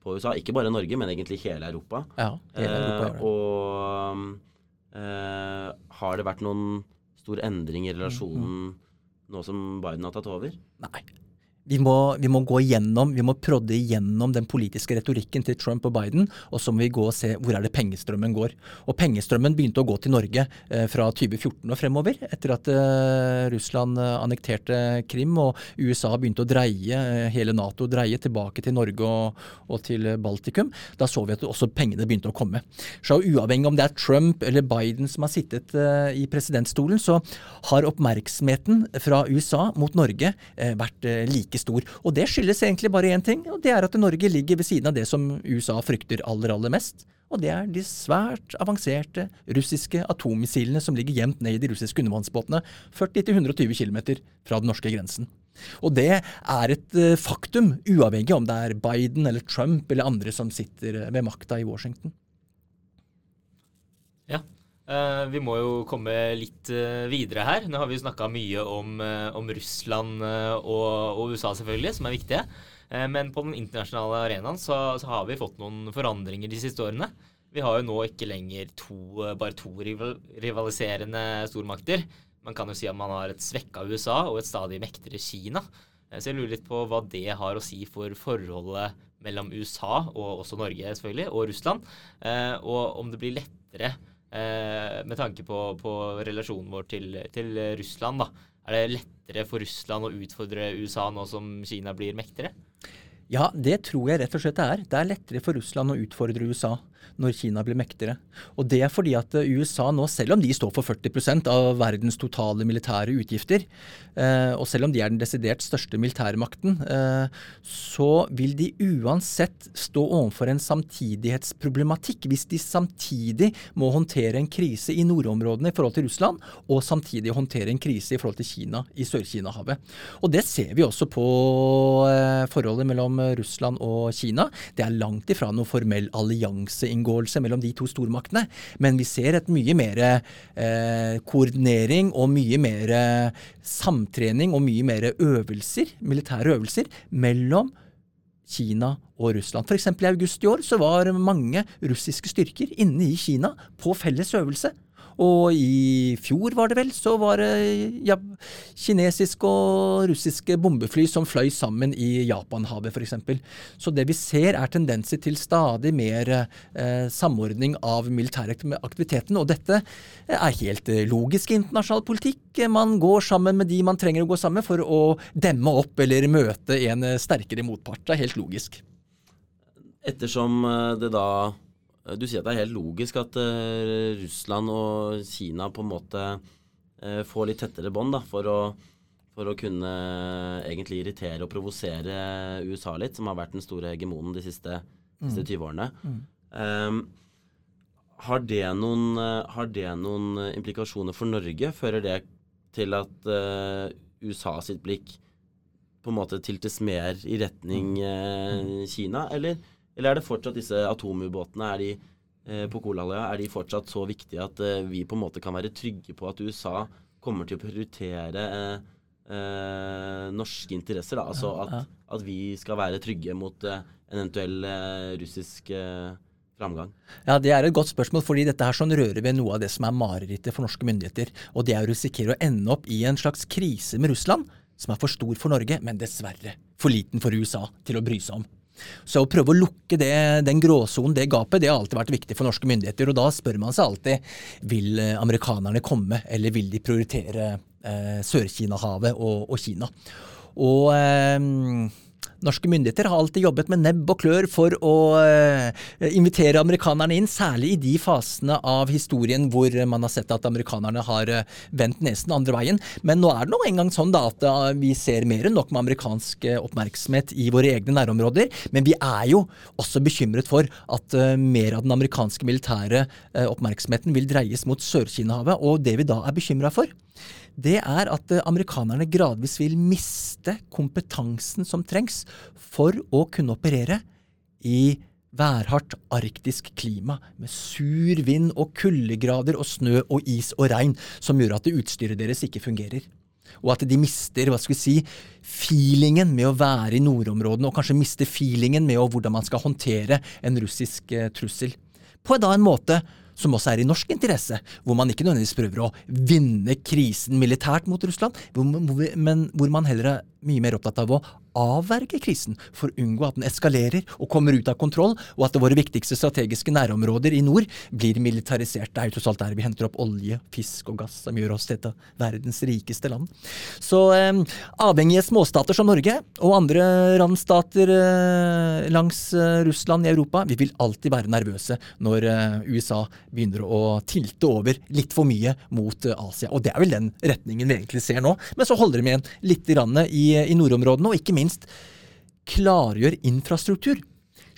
på USA. Ikke bare Norge, men egentlig hele Europa. Ja, hele Europa Eh, og eh, har det vært noen stor endring i relasjonen nå som Biden har tatt over? Nei. Vi må, vi må gå igjennom, vi må prodde igjennom den politiske retorikken til Trump og Biden, og så må vi gå og se hvor er det pengestrømmen går. Og pengestrømmen begynte å gå til Norge eh, fra 2014 og fremover, etter at eh, Russland eh, annekterte Krim og USA begynte å dreie, eh, hele Nato dreie tilbake til Norge og, og til Baltikum. Da så vi at også pengene begynte å komme. Så uavhengig om det er Trump eller Biden som har sittet eh, i presidentstolen, så har oppmerksomheten fra USA mot Norge eh, vært eh, stor. Og det skyldes egentlig bare én ting, og det er at Norge ligger ved siden av det som USA frykter aller, aller mest. Og det er de svært avanserte russiske atommissilene som ligger gjemt ned i de russiske undervannsbåtene 40-120 km fra den norske grensen. Og det er et eh, faktum, uavhengig om det er Biden eller Trump eller andre som sitter ved makta i Washington. Ja. Eh, vi må jo komme litt eh, videre her. Nå har vi snakka mye om, eh, om Russland og, og USA, selvfølgelig, som er viktige. Men på den internasjonale arenaen så, så har vi fått noen forandringer de siste årene. Vi har jo nå ikke lenger to, bare to rivaliserende stormakter. Man kan jo si at man har et svekka USA og et stadig mektigere Kina. Så jeg lurer litt på hva det har å si for forholdet mellom USA, og også Norge selvfølgelig, og Russland. Og om det blir lettere eh, med tanke på, på relasjonen vår til, til Russland, da. Er det lettere for Russland å utfordre USA nå som Kina blir mektigere? Ja, det tror jeg rett og slett det er. Det er lettere for Russland å utfordre USA når Kina blir mektigere. Og det er fordi at eh, USA nå, selv om de står for 40% av verdens totale militære utgifter, eh, og selv om de er den desidert største militærmakten, eh, så vil de uansett stå overfor en samtidighetsproblematikk hvis de samtidig må håndtere en krise i nordområdene i forhold til Russland, og samtidig håndtere en krise i forhold til Kina i Sør-Kina-havet. Og det ser vi også på forholdet mellom Russland og Kina. Det er langt ifra noe formell allianseinngåelse mellom de to stormaktene, men vi ser et mye mer eh, koordinering og mye mer eh, samtrening og mye mer øvelser, militære øvelser, mellom Kina og Russland. F.eks. i august i år så var mange russiske styrker inne i Kina på felles øvelse. Og i fjor, var det vel, så var det ja, kinesiske og russiske bombefly som fløy sammen i Japanhavet f.eks. Så det vi ser er tendenser til stadig mer eh, samordning av militæraktiviteten. Og dette er helt eh, logisk i internasjonal politikk. Man går sammen med de man trenger å gå sammen med for å demme opp eller møte en eh, sterkere motpart. Det er helt logisk. Ettersom eh, det da Du sier at det er helt logisk at eh, Russland og Kina på en måte eh, får litt tettere bånd for for å kunne eh, egentlig irritere og provosere USA litt, som har vært den store hegemonen de siste, siste 20 årene. Ehm, har, det noen, eh, har det noen eh, implikasjoner for Norge? Fører det til at uh, USA sitt blikk på en måte tiltes mer i retning uh, Kina, eller, eller er det fortsatt disse atomubåtene er de, eh, på Kolahalvøya er de fortsatt så viktige at eh, vi på en måte kan være trygge på at USA kommer til å prioritere eh, eh, norske interesser? Da? Altså at, at vi skal være trygge mot eh, en eventuell eh, russisk framgang? Ja, Det er et godt spørsmål, fordi dette her sånn rører ved noe av det som er marerittet for norske myndigheter. Og det er å risikere å ende opp i en slags krise med Russland, som er for stor for Norge, men dessverre for liten for USA til å bry seg om. Så å prøve å lukke det, den gråsonen, det gapet, det har alltid vært viktig for norske myndigheter. Og da spør man seg alltid vil eh, amerikanerne komme, eller vil de prioritere eh, Sør-Kina-havet og, og Kina. Og eh, Norske myndigheter har alltid jobbet med nebb og klør for å eh, invitere amerikanerne inn, særlig i de fasene av historien hvor man har sett at amerikanerne har eh, vendt nesen andre veien. Men nå er det nå engang sånn da at eh, vi ser mer enn nok med amerikansk oppmerksomhet i våre egne nærområder. Men vi er jo også bekymret for at mer av den amerikanske militære oppmerksomheten vil dreies mot Sør-Kina-havet. Og det vi da er bekymra for, det er at eh, amerikanerne gradvis vil miste kompetansen som trengs for å kunne operere i værhardt arktisk klima med sur vind og kuldegrader og snø og is og regn som gjør at utstyret deres ikke fungerer. Og at de mister hva skal vi si, feelingen med å være i nordområdene, og kanskje mister feelingen med hvordan man skal håndtere en russisk eh, trussel. På da en måte som også er i norsk interesse, hvor man ikke nødvendigvis prøver å vinne krisen militært mot Russland, hvor, hvor men hvor man heller er mye mer opptatt av å avverge krisen for å unngå at den eskalerer og kommer ut av kontroll, og at våre viktigste strategiske nærområder i nord blir militarisert. Det er jo tross alt der vi henter opp olje, fisk og gass, som gjør oss til et av verdens rikeste land. Så eh, avhengige småstater som Norge og andre randstater eh, langs eh, Russland i Europa, vi vil alltid være nervøse når eh, USA begynner å tilte over litt for mye mot eh, Asia. Og det er vel den retningen vi egentlig ser nå. Men så holder de igjen litt i, i nordområdene, og ikke minst klargjør infrastruktur.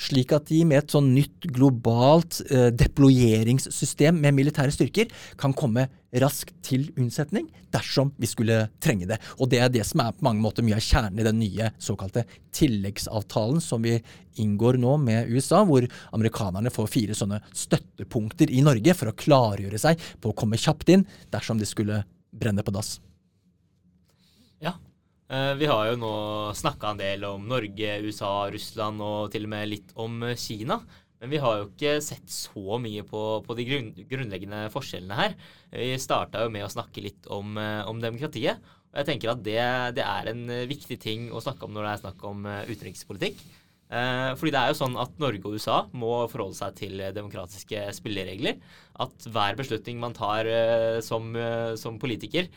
slik at de med et sånn nytt globalt eh, deployeringssystem med militære styrker kan komme raskt til unnsetning dersom vi skulle trenge det. Og det er det som er på mange måter mye av kjernen i den nye såkalte tilleggsavtalen som vi inngår nå med USA, hvor amerikanerne får fire sånne støttepunkter i Norge for å klargjøre seg på å komme kjapt inn dersom de skulle brenne på dass. Eh, Vi har jo nå snakka en del om Norge, USA, Russland og til og med litt om eh, Kina. Men vi har jo ikke sett så mye på, på de grunn, grunnleggende forskjellene her. Vi starta jo med å snakke litt om, eh, om demokratiet. Og jeg tenker at det, det er en viktig ting å snakke om når det er snakk om utenrikspolitikk. Eh, fordi det er jo sånn at Norge og USA må forholde seg til eh, demokratiske spilleregler. At hver beslutning man tar eh, som, som politiker,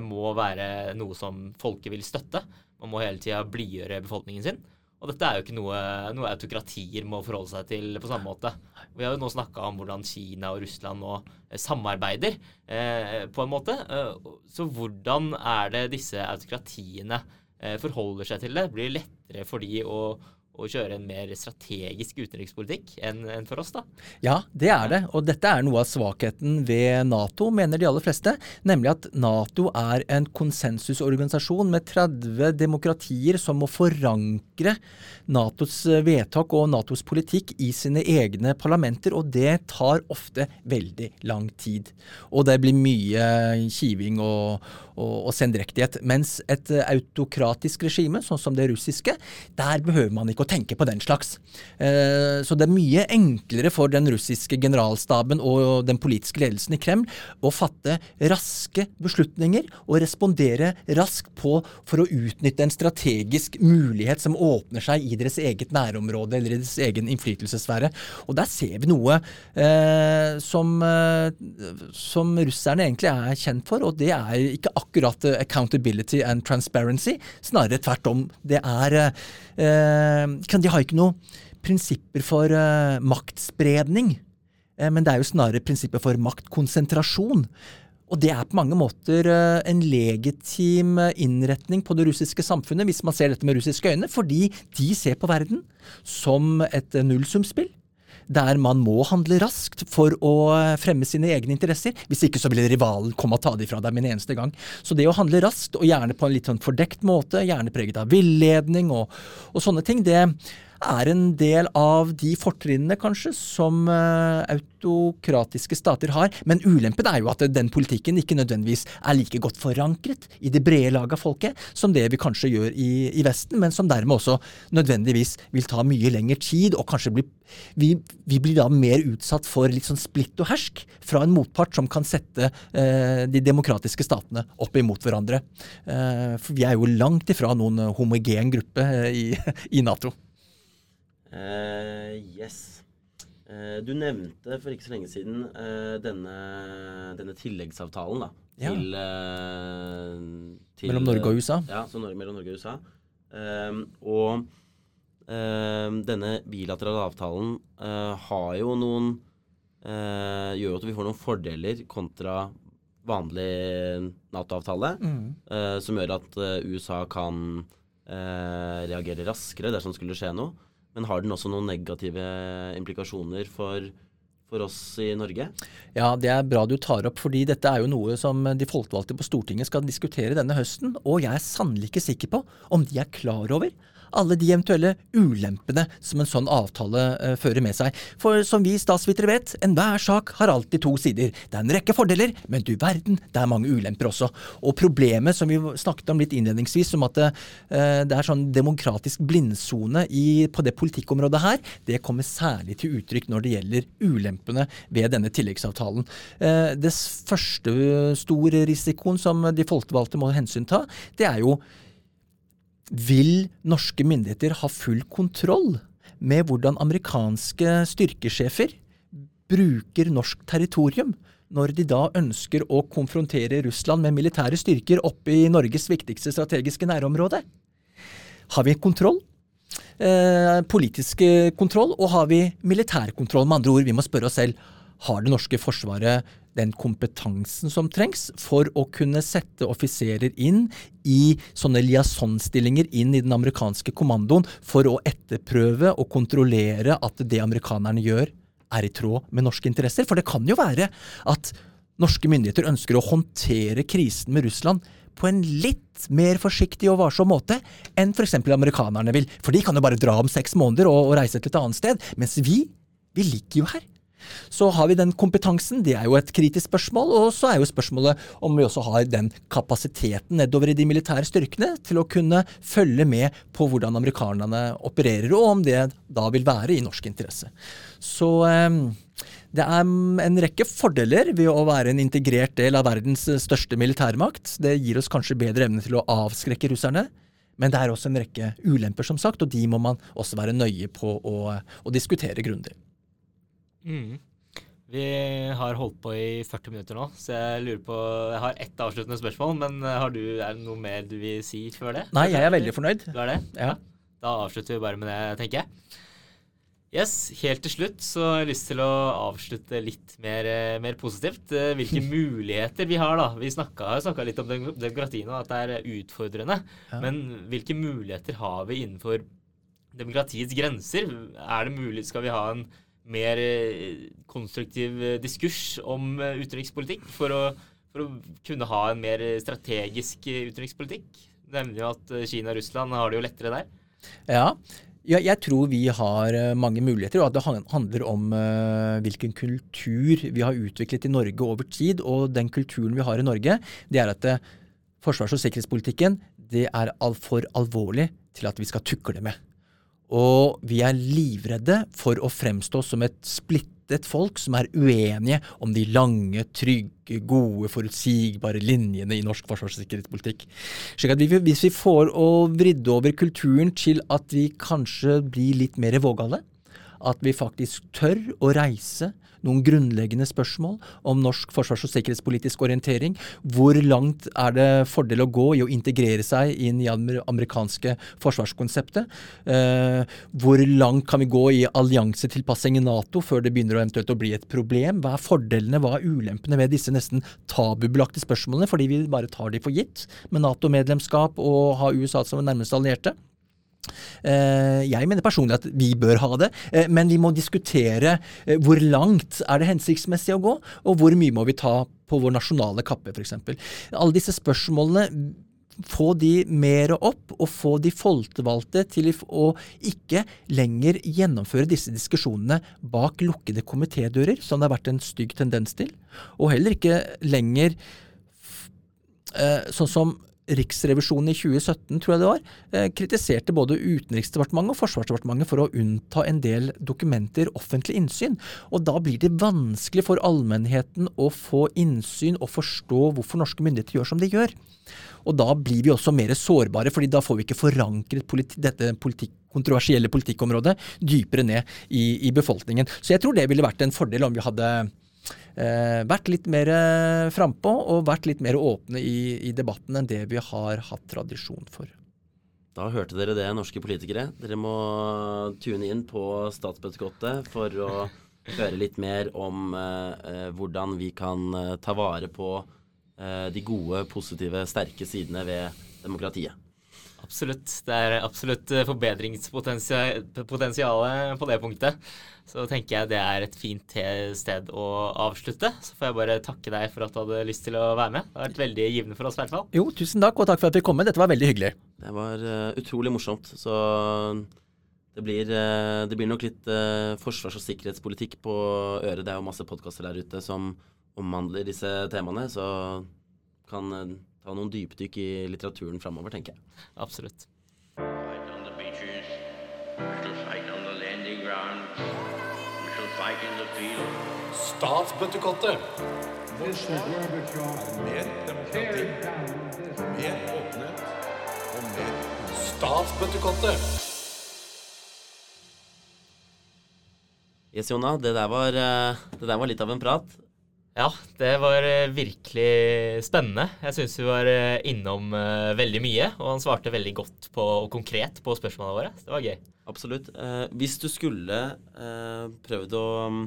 må være noe som folket vil støtte. Man må hele tida blidgjøre befolkningen sin. Og dette er jo ikke noe, noe autokratier må forholde seg til på samme måte. Vi har jo nå snakka om hvordan Kina og Russland nå samarbeider eh, på en måte. Så hvordan er det disse autokratiene forholder seg til det? Blir det lettere for de å, å kjøre en mer strategisk utenrikspolitikk enn for oss, da? Ja, det er det. Og dette er noe av svakheten ved Nato, mener de aller fleste. Nemlig at Nato er en konsensusorganisasjon med 30 demokratier som må forankre Natos vedtak og Natos politikk i sine egne parlamenter, og det tar ofte veldig lang tid. Og det blir mye kiving og, og, og sendrektighet. Mens et autokratisk regime, sånn som det russiske, der behøver man ikke å tenke på den slags. Eh, Så det er mye enklere for den russiske generalstaben og den politiske ledelsen i Kreml å fatte raske beslutninger og respondere raskt på for å utnytte en strategisk mulighet som åpner seg i deres eget nærområde eller i deres egen innflytelsessfære. Og der ser vi noe eh, som, eh, som russerne egentlig er kjent for, og det er ikke akkurat eh, accountability and transparency, snarere tvert om. Det er eh, De har ikke noen prinsipper for eh, maktspredning, eh, men det er jo snarere prinsipper for maktkonsentrasjon. Og det er på mange måter eh, en legitim eh, innretning på det russiske samfunnet, hvis man ser dette med russiske øyne, fordi de ser på verden som et eh, nullsumspill. Der man må handle raskt for å fremme sine egne interesser. Hvis ikke så vil rivalen komme og ta de fra deg med en eneste gang. Så det å handle raskt, og gjerne på en litt sånn fordekt måte, gjerne preget av villedning og, og sånne ting, det er en del av de fortrinnene, kanskje, som eh, autokratiske stater har. Men ulempen er jo at den politikken ikke nødvendigvis er like godt forankret i det brede laget av folket som det vi kanskje gjør i, i Vesten, men som dermed også nødvendigvis vil ta mye lengre tid, og kanskje bli, vi, vi blir da mer utsatt for litt sånn splitt og hersk fra en motpart som kan sette eh, de demokratiske statene opp imot hverandre. Eh, for vi er jo langt ifra noen homogen gruppe eh, i, [LAUGHS] i Nato. Eh, yes. Eh, du nevnte for ikke så lenge siden eh, denne, denne tilleggsavtalen da, Ja. til, eh, til Mellom Norge og USA. Ja, så Norge, mellom Norge og USA. Eh, og eh, denne bilaterale avtalen uh, har jo noen uh, Gjør jo at vi får noen fordeler kontra vanlig Nato-avtale. eh, som gjør at USA kan reagere raskere dersom det skulle skje noe. Men har den også noen negative implikasjoner for, for oss i Norge? Ja, det er bra du tar opp, fordi dette er jo noe som de folkevalgte på Stortinget skal diskutere denne høsten, og jeg er sannelig ikke sikker på om de er klar over alle de eventuelle ulempene som en sånn avtale eh, fører med seg. For som vi statsvitere vet, enhver sak har alltid to sider. Det er en rekke fordeler, men du verden, det er mange ulemper også. Og problemet som vi snakket om litt innledningsvis, som at det, eh, det er sånn demokratisk blindsone i- på det politikkområdet her, det kommer særlig til uttrykk når det gjelder ulempene ved denne tilleggsavtalen. Eh, Det første store risikoen som de folkevalgte må hensynta, det er jo vil norske myndigheter ha full kontroll med hvordan amerikanske styrkesjefer bruker norsk territorium, når de da ønsker å konfrontere Russland med militære styrker oppe i Norges viktigste strategiske nærområde? Har vi kontroll? Eh, politisk kontroll, og har vi militærkontroll? Med andre ord, vi må spørre oss selv har det norske forsvaret den kompetansen som trengs for å kunne sette offiserer inn i sånne liaisonstillinger inn i den amerikanske kommandoen for å etterprøve og kontrollere at det amerikanerne gjør, er i tråd med norske interesser? For det kan jo være at norske myndigheter ønsker å håndtere krisen med Russland på en litt mer forsiktig og varsom måte enn f.eks. amerikanerne vil. For de kan jo bare dra om seks måneder og, og reise til et annet sted. Mens vi, vi ligger jo her. Så har vi den kompetansen, det er jo et kritisk spørsmål. Og så er jo spørsmålet om vi også har den kapasiteten nedover i de militære styrkene til å kunne følge med på hvordan amerikanerne opererer, og om det da vil være i norsk interesse. Så eh, det er en rekke fordeler ved å være en integrert del av verdens største militærmakt. Det gir oss kanskje bedre evne til å avskrekke russerne. Men det er også en rekke ulemper, som sagt, og de må man også være nøye på å, å diskutere grundig. Mm. Vi har holdt på i 40 minutter nå, så jeg lurer på Jeg har ett avsluttende spørsmål, men har du, er det noe mer du vil si før det? Nei, jeg er veldig fornøyd. Du er det? Ja. Da avslutter vi bare med det, tenker jeg. Yes, Helt til slutt så har jeg lyst til å avslutte litt mer, eh, mer positivt. Eh, Hvilke [LAUGHS] muligheter vi har, da. Vi har snakka litt om demokratiet demokrati nå, at det er utfordrende. Ja. Men hvilke muligheter har vi innenfor demokratiets grenser? Er det mulig, Skal vi ha en mer eh, konstruktiv eh, diskurs om eh, utenrikspolitikk for å, for å kunne ha en mer strategisk utenrikspolitikk? Nemlig at Kina og Russland har det jo lettere der. Ja. ja, jeg tror vi har mange muligheter, og at det handler om uh, hvilken kultur vi har utviklet i Norge over tid. Og den kulturen vi har i Norge, det er at eh, forsvars- og sikkerhetspolitikken det er altfor alvorlig til at vi skal tukle med. Og vi er livredde for å fremstå som et splittet folk som er uenige om de lange, trygge, gode, forutsigbare linjene i norsk forsvars- og sikkerhetspolitikk. Slik at vi, hvis vi får å vridde over kulturen til at vi kanskje blir litt mer vågale, at vi faktisk tør å reise noen grunnleggende spørsmål om norsk forsvars- og sikkerhetspolitisk orientering. Hvor langt er det fordel å gå i å integrere seg inn i det amerikanske forsvarskonseptet? Eh, hvor langt kan vi gå i alliansetilpassing i Nato før det begynner å eventuelt å bli et problem? Hva er fordelene, hva er ulempene ved disse nesten tabubelagte spørsmålene, fordi vi bare tar de for gitt med Nato-medlemskap og ha USA som nærmeste allierte? Eh, Jeg mener personlig at vi bør ha det, eh, men vi må diskutere eh, hvor langt er det hensiktsmessig å gå, og hvor mye må vi ta på vår nasjonale kappe, f.eks. Alle disse spørsmålene få de mer opp, og få de folkevalgte til å ikke lenger gjennomføre disse diskusjonene bak lukkede komitédører, som det har vært en stygg tendens til, og heller ikke lenger sånn som Riksrevisjonen i 2017, tror jeg det var, eh, kritiserte både Utenriksdepartementet og Forsvarsdepartementet for å unnta en del dokumenter offentlig innsyn. Og da blir det vanskelig for allmennheten å få innsyn og forstå hvorfor norske myndigheter gjør som de gjør. Og da blir vi også mer sårbare, fordi da får vi ikke forankret politi dette politikk kontroversielle politikkområdet dypere ned i, i befolkningen. Så jeg tror det ville vært en fordel om vi hadde vært litt mer eh, frampå og vært litt mer åpne i, i debatten enn det vi har hatt tradisjon for. Da hørte dere det, norske politikere. Dere må tune inn på statsbudsjettet for å høre litt mer om eh, eh, hvordan vi kan eh, ta vare på eh, de gode, positive, sterke sidene ved demokratiet. Absolutt. Det er absolutt eh, forbedringspotensial på det punktet. Så tenker jeg det er et fint sted å avslutte. Så får jeg bare takke deg for at du hadde lyst til å være med. Det har vært veldig givende for oss i hvert fall. Jo, tusen takk, og takk for at vi kom med. Dette var veldig hyggelig. Det var uh, utrolig morsomt. Så det blir, uh, det blir nok litt uh, forsvars- og sikkerhetspolitikk på øret. Det er jo masse podkaster der ute som omhandler disse temaene, så kan ta noen dypdykk i litteraturen framover, tenker jeg. Absolutt. Statsbøttekottet. Mer demokrati, mer åpenhet og mer Statsbøttekottet. Yes, Jonna, det der var, eh, det der var litt av en prat. Ja, det var eh, virkelig spennende. Jeg syns vi var eh, innom eh, veldig mye, og han svarte veldig godt på, og konkret på spørsmålene våre. Så det var gøy. Absolutt. Eh, hvis du skulle eh, prøvd å mm,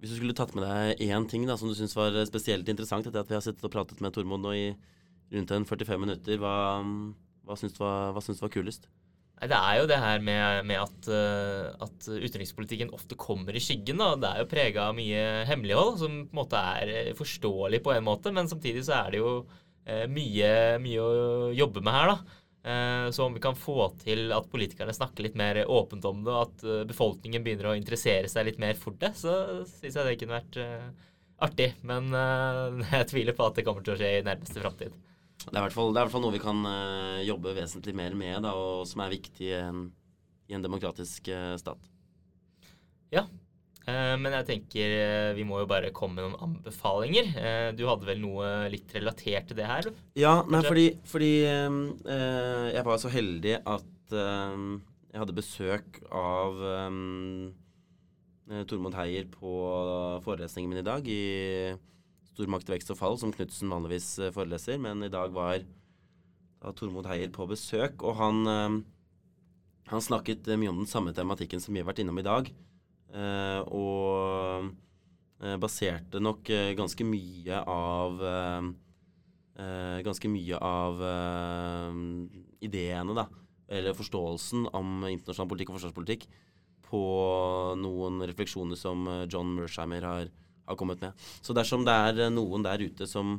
Hvis du skulle tatt med deg én ting da, som du syns var spesielt interessant etter at vi har sittet og pratet med Tormod nå i rundt en 45 minutter, hva, hva syns du var, var kulest? Det er jo det her med, med at, eh, at utenrikspolitikken ofte kommer i skyggen. da. Det er jo prega av mye hemmelighold, som på en måte er eh, forståelig på en måte, men samtidig så er det jo eh, mye, mye å jobbe med her. da. Så om vi kan få til at politikerne snakker litt mer åpent om det, og at befolkningen begynner å interessere seg litt mer for det, så syns jeg det kunne vært artig. Men [LAUGHS] jeg tviler på at det kommer til å skje i nærmeste framtid. Det er i hvert fall, det er i hvert fall noe vi kan uh, jobbe vesentlig mer med, da, og som er viktig i en, i en demokratisk uh, stat. Ja. Eh, Men jeg tenker vi må jo bare komme med noen anbefalinger. Du hadde vel noe litt relatert til det her? du? Ja, nei, fordi, fordi eh, jeg var så heldig at ehm, jeg hadde besøk av um, Tormod Heier på forelesningen min i dag i Stormakt, vekst og fall, som Knutsen vanligvis eh, foreleser. Men i dag var da Tormod Heier på besøk, og han, ehm, han snakket eh, mye om den samme tematikken som vi har vært innom i dag. eh, og eh, baserte nok eh, ganske mye av eh, ganske mye av eh, ideene, da, eller forståelsen om internasjonal politikk og forsvarspolitikk, på noen refleksjoner som eh, John Mersheimer har, har kommet med. Så dersom det er eh, noen der ute som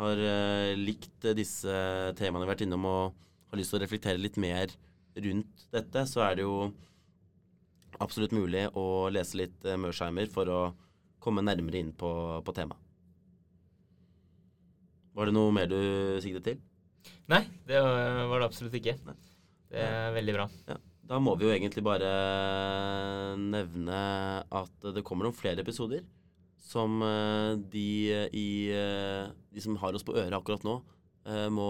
har eh, likt eh, disse temaene vi har vært innom, og har lyst til å reflektere litt mer rundt dette, så er det jo absolutt mulig å lese litt Mørsheimer for å komme nærmere inn på, på temaet. Var det noe mer du siktet til? Nei, det var var det absolutt ikke. Nei. Det er veldig bra. Ja. Da må vi jo egentlig bare nevne at det kommer noen flere episoder som eh, de i eh, De som har oss på øret akkurat nå, eh, må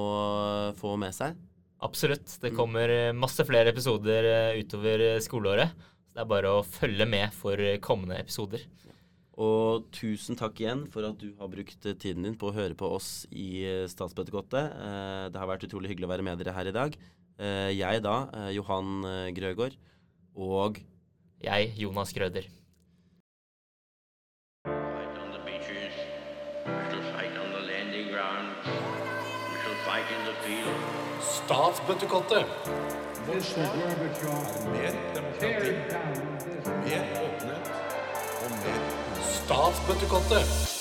få med seg. Absolutt. Det Mm. kommer masse flere episoder utover skoleåret. Så det er bare å følge med for kommende episoder. Og tusen takk igjen for at du har brukt tiden din på å høre på oss i Statsbøttekottet. Det har vært utrolig hyggelig å være med dere her i dag. Jeg da, Johan Grøgaard, og Jeg, Jonas Grøder. Statsbøttekottet. Mer demokrati, mer åpenhet og mer Statsbøttekottet.